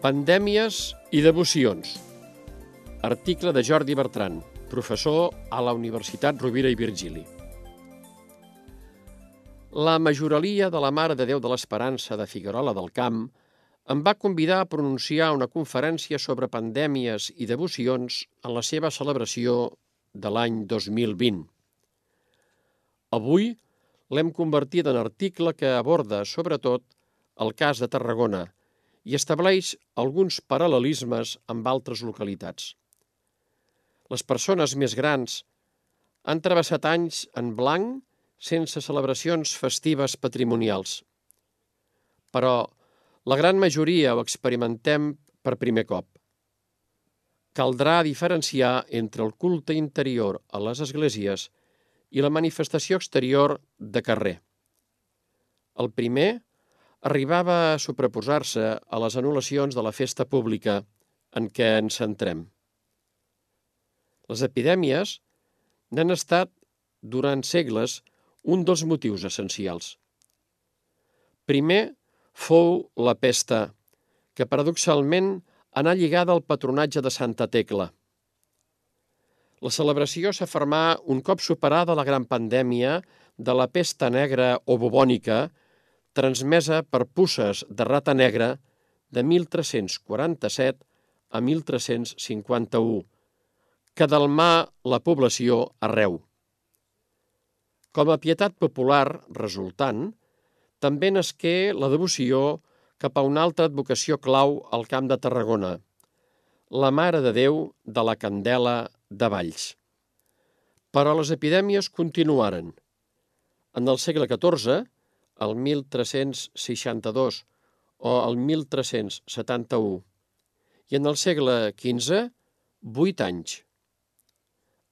Pandèmies i devocions. Article de Jordi Bertran, professor a la Universitat Rovira i Virgili. La majoralia de la Mare de Déu de l'Esperança de Figuerola del Camp em va convidar a pronunciar una conferència sobre pandèmies i devocions en la seva celebració de l'any 2020. Avui l'hem convertit en article que aborda, sobretot, el cas de Tarragona i estableix alguns paral·lelismes amb altres localitats. Les persones més grans han travessat anys en blanc sense celebracions festives patrimonials. Però la gran majoria ho experimentem per primer cop. Caldrà diferenciar entre el culte interior a les esglésies i la manifestació exterior de carrer. El primer arribava a superposar-se a les anul·lacions de la festa pública en què ens centrem. Les epidèmies n'han estat, durant segles, un dels motius essencials. Primer fou la pesta, que paradoxalment anà lligada al patronatge de Santa Tecla. La celebració s'afermà un cop superada la gran pandèmia de la pesta negra o bubònica, transmesa per pusses de rata negra de 1347 a 1351, que delmà la població arreu. Com a pietat popular resultant, també nasqué la devoció cap a una altra advocació clau al Camp de Tarragona, la Mare de Déu de la Candela de Valls. Però les epidèmies continuaren. En el segle XIV, el 1362 o el 1371, i en el segle XV, vuit anys.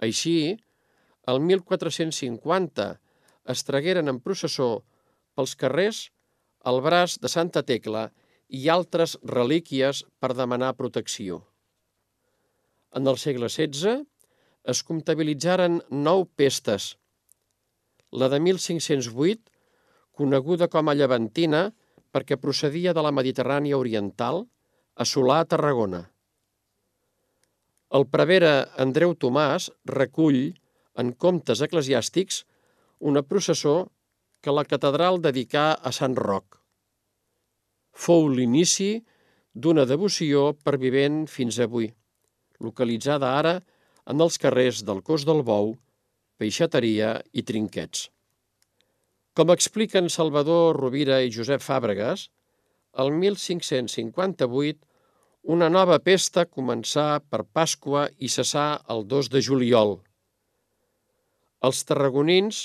Així, el 1450 es tragueren en processó pels carrers el braç de Santa Tecla i altres relíquies per demanar protecció. En el segle XVI es comptabilitzaren nou pestes. La de 1508, coneguda com a Llevantina perquè procedia de la Mediterrània Oriental, assolà a Tarragona. El prevere Andreu Tomàs recull, en comptes eclesiàstics, una processó que la catedral dedicà a Sant Roc. Fou l'inici d'una devoció pervivent fins avui, localitzada ara en els carrers del Cos del Bou, Peixateria i Trinquets. Com expliquen Salvador Rovira i Josep Fàbregas, el 1558 una nova pesta començà per Pasqua i cessà el 2 de juliol. Els tarragonins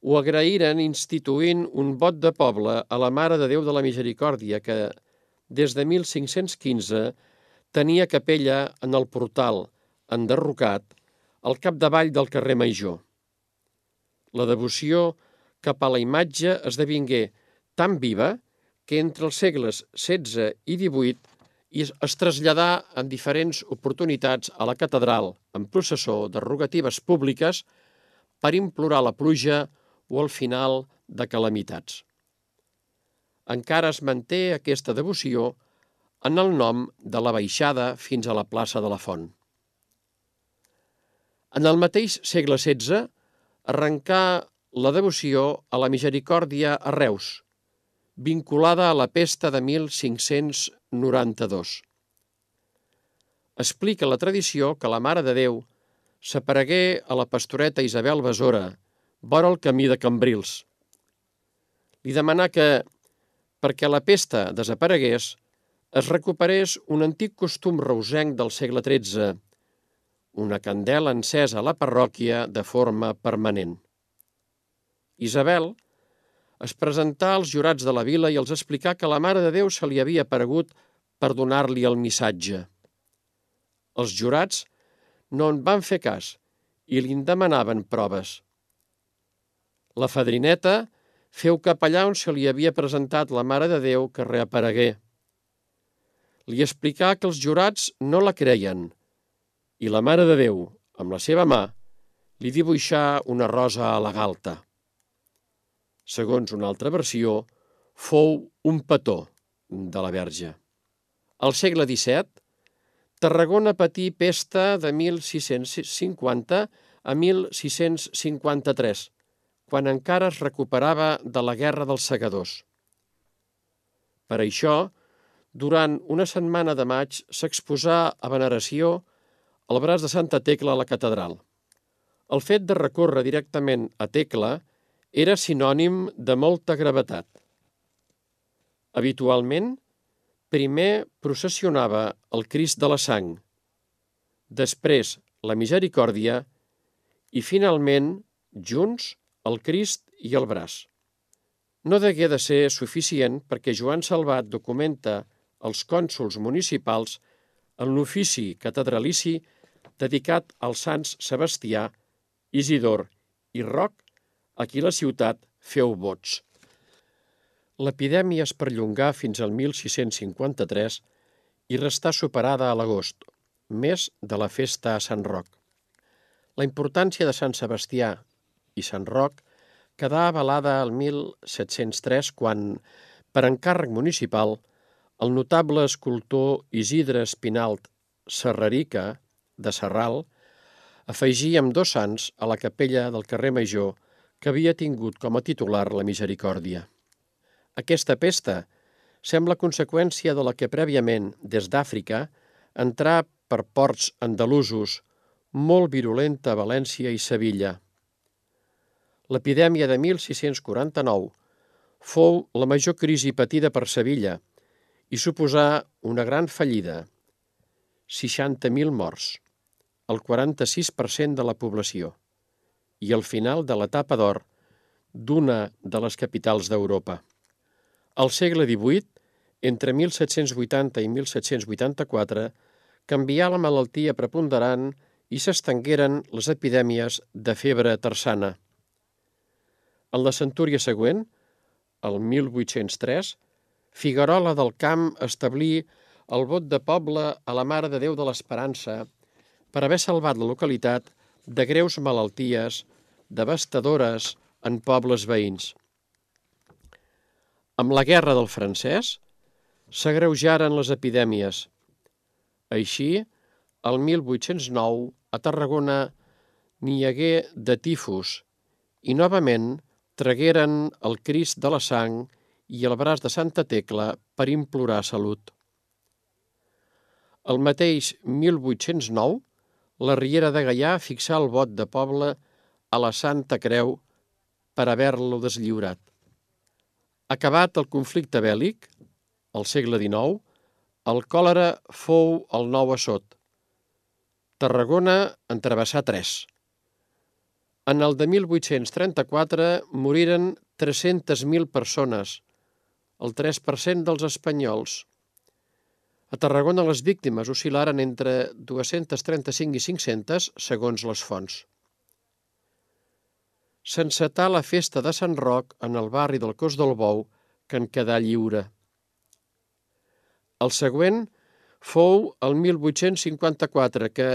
ho agraïren instituint un vot de poble a la Mare de Déu de la Misericòrdia que, des de 1515, tenia capella en el portal, enderrocat, al capdavall del carrer Major. La devoció cap a la imatge esdevingué tan viva que entre els segles XVI i XVIII es traslladà en diferents oportunitats a la catedral en processó de rogatives públiques per implorar la pluja o el final de calamitats. Encara es manté aquesta devoció en el nom de la baixada fins a la plaça de la Font. En el mateix segle XVI arrencà la devoció a la misericòrdia a Reus, vinculada a la pesta de 1592. Explica la tradició que la Mare de Déu s'aparegué a la pastoreta Isabel Besora, vora el camí de Cambrils. Li demanà que, perquè la pesta desaparegués, es recuperés un antic costum reusenc del segle XIII, una candela encesa a la parròquia de forma permanent. Isabel es presentà als jurats de la vila i els explicà que la Mare de Déu se li havia aparegut per donar-li el missatge. Els jurats no en van fer cas i li demanaven proves. La fadrineta feu cap allà on se li havia presentat la Mare de Déu que reaparegué. Li explicà que els jurats no la creien i la Mare de Déu, amb la seva mà, li dibuixà una rosa a la galta. Segons una altra versió, fou un petó de la verge. Al segle XVII, Tarragona patí pesta de 1650 a 1653, quan encara es recuperava de la Guerra dels Segadors. Per això, durant una setmana de maig s'exposà a veneració el braç de Santa Tecla a la catedral. El fet de recórrer directament a Tecla era sinònim de molta gravetat. Habitualment, primer processionava el Crist de la Sang, després la Misericòrdia i, finalment, junts, el Crist i el braç. No degué de ser suficient perquè Joan Salvat documenta els cònsuls municipals en l'ofici catedralici dedicat als sants Sebastià, Isidor i Roc, a qui la ciutat feu vots. L'epidèmia es perllongà fins al 1653 i restà superada a l'agost, mes de la festa a Sant Roc. La importància de Sant Sebastià i Sant Roc quedà avalada al 1703 quan, per encàrrec municipal, el notable escultor Isidre Espinalt Serrarica, de Serral, afegí amb dos sants a la capella del carrer Major que havia tingut com a titular la misericòrdia. Aquesta pesta sembla conseqüència de la que prèviament, des d'Àfrica, entrà per ports andalusos molt virulenta a València i Sevilla. L'epidèmia de 1649 fou la major crisi patida per Sevilla i suposà una gran fallida, 60.000 morts, el 46% de la població, i el final de l'etapa d'or d'una de les capitals d'Europa. Al segle XVIII, entre 1780 i 1784, canvià la malaltia preponderant i s'estengueren les epidèmies de febre tersana. En la centúria següent, el 1803, Figuerola del Camp establí el vot de poble a la Mare de Déu de l'Esperança per haver salvat la localitat de greus malalties devastadores en pobles veïns. Amb la guerra del francès s'agreujaren les epidèmies. Així, el 1809, a Tarragona n'hi hagué de tifus i novament tragueren el Crist de la Sang i el braç de Santa Tecla per implorar salut. El mateix 1809, la Riera de Gaià fixà el vot de poble a la Santa Creu per haver-lo deslliurat. Acabat el conflicte bèl·lic, al segle XIX, el còlera fou el nou assot. Tarragona en travessà tres. En el de 1834 moriren 300.000 persones, el 3% dels espanyols. A Tarragona les víctimes oscil·laren entre 235 i 500 segons les fonts s'encetà la festa de Sant Roc en el barri del Cos del Bou, que en quedà lliure. El següent fou el 1854, que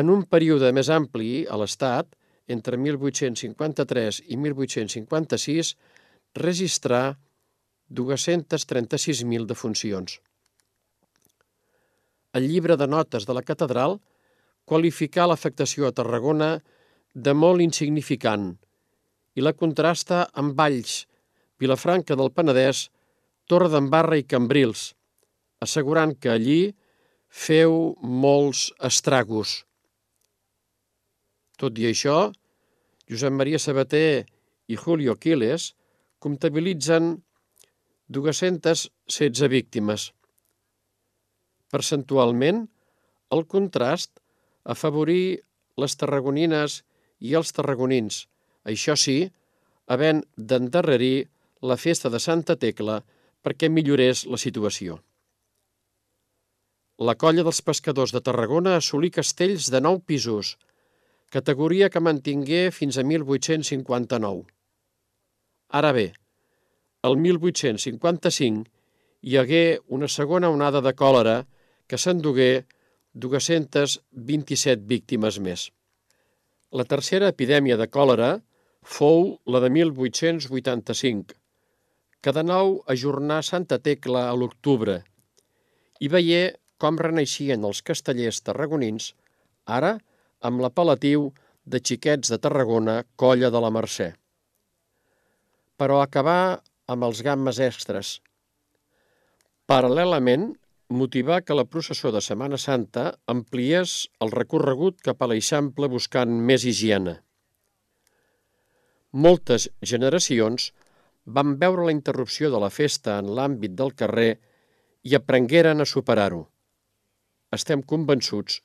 en un període més ampli a l'Estat, entre 1853 i 1856, registrà 236.000 defuncions. El llibre de notes de la catedral qualificà l'afectació a Tarragona de molt insignificant i la contrasta amb Valls, Vilafranca del Penedès, Torredembarra i Cambrils, assegurant que allí feu molts estragos. Tot i això, Josep Maria Sabater i Julio Quiles comptabilitzen 216 víctimes. Percentualment, el contrast afavorí les tarragonines i els tarragonins, això sí, havent d'endarrerir la festa de Santa Tecla perquè millorés la situació. La colla dels pescadors de Tarragona assolí castells de nou pisos, categoria que mantingué fins a 1859. Ara bé, el 1855 hi hagué una segona onada de còlera que s'endugué 227 víctimes més. La tercera epidèmia de còlera fou la de 1885, que de nou ajornà Santa Tecla a l'octubre i veié com renaixien els castellers tarragonins, ara amb l'apel·latiu de xiquets de Tarragona, colla de la Mercè. Però acabar amb els gammes extres. Paral·lelament, motivar que la processó de Setmana Santa ampliés el recorregut cap a l'Eixample buscant més higiene. Moltes generacions van veure la interrupció de la festa en l'àmbit del carrer i aprengueren a superar-ho. Estem convençuts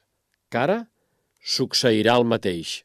que ara succeirà el mateix.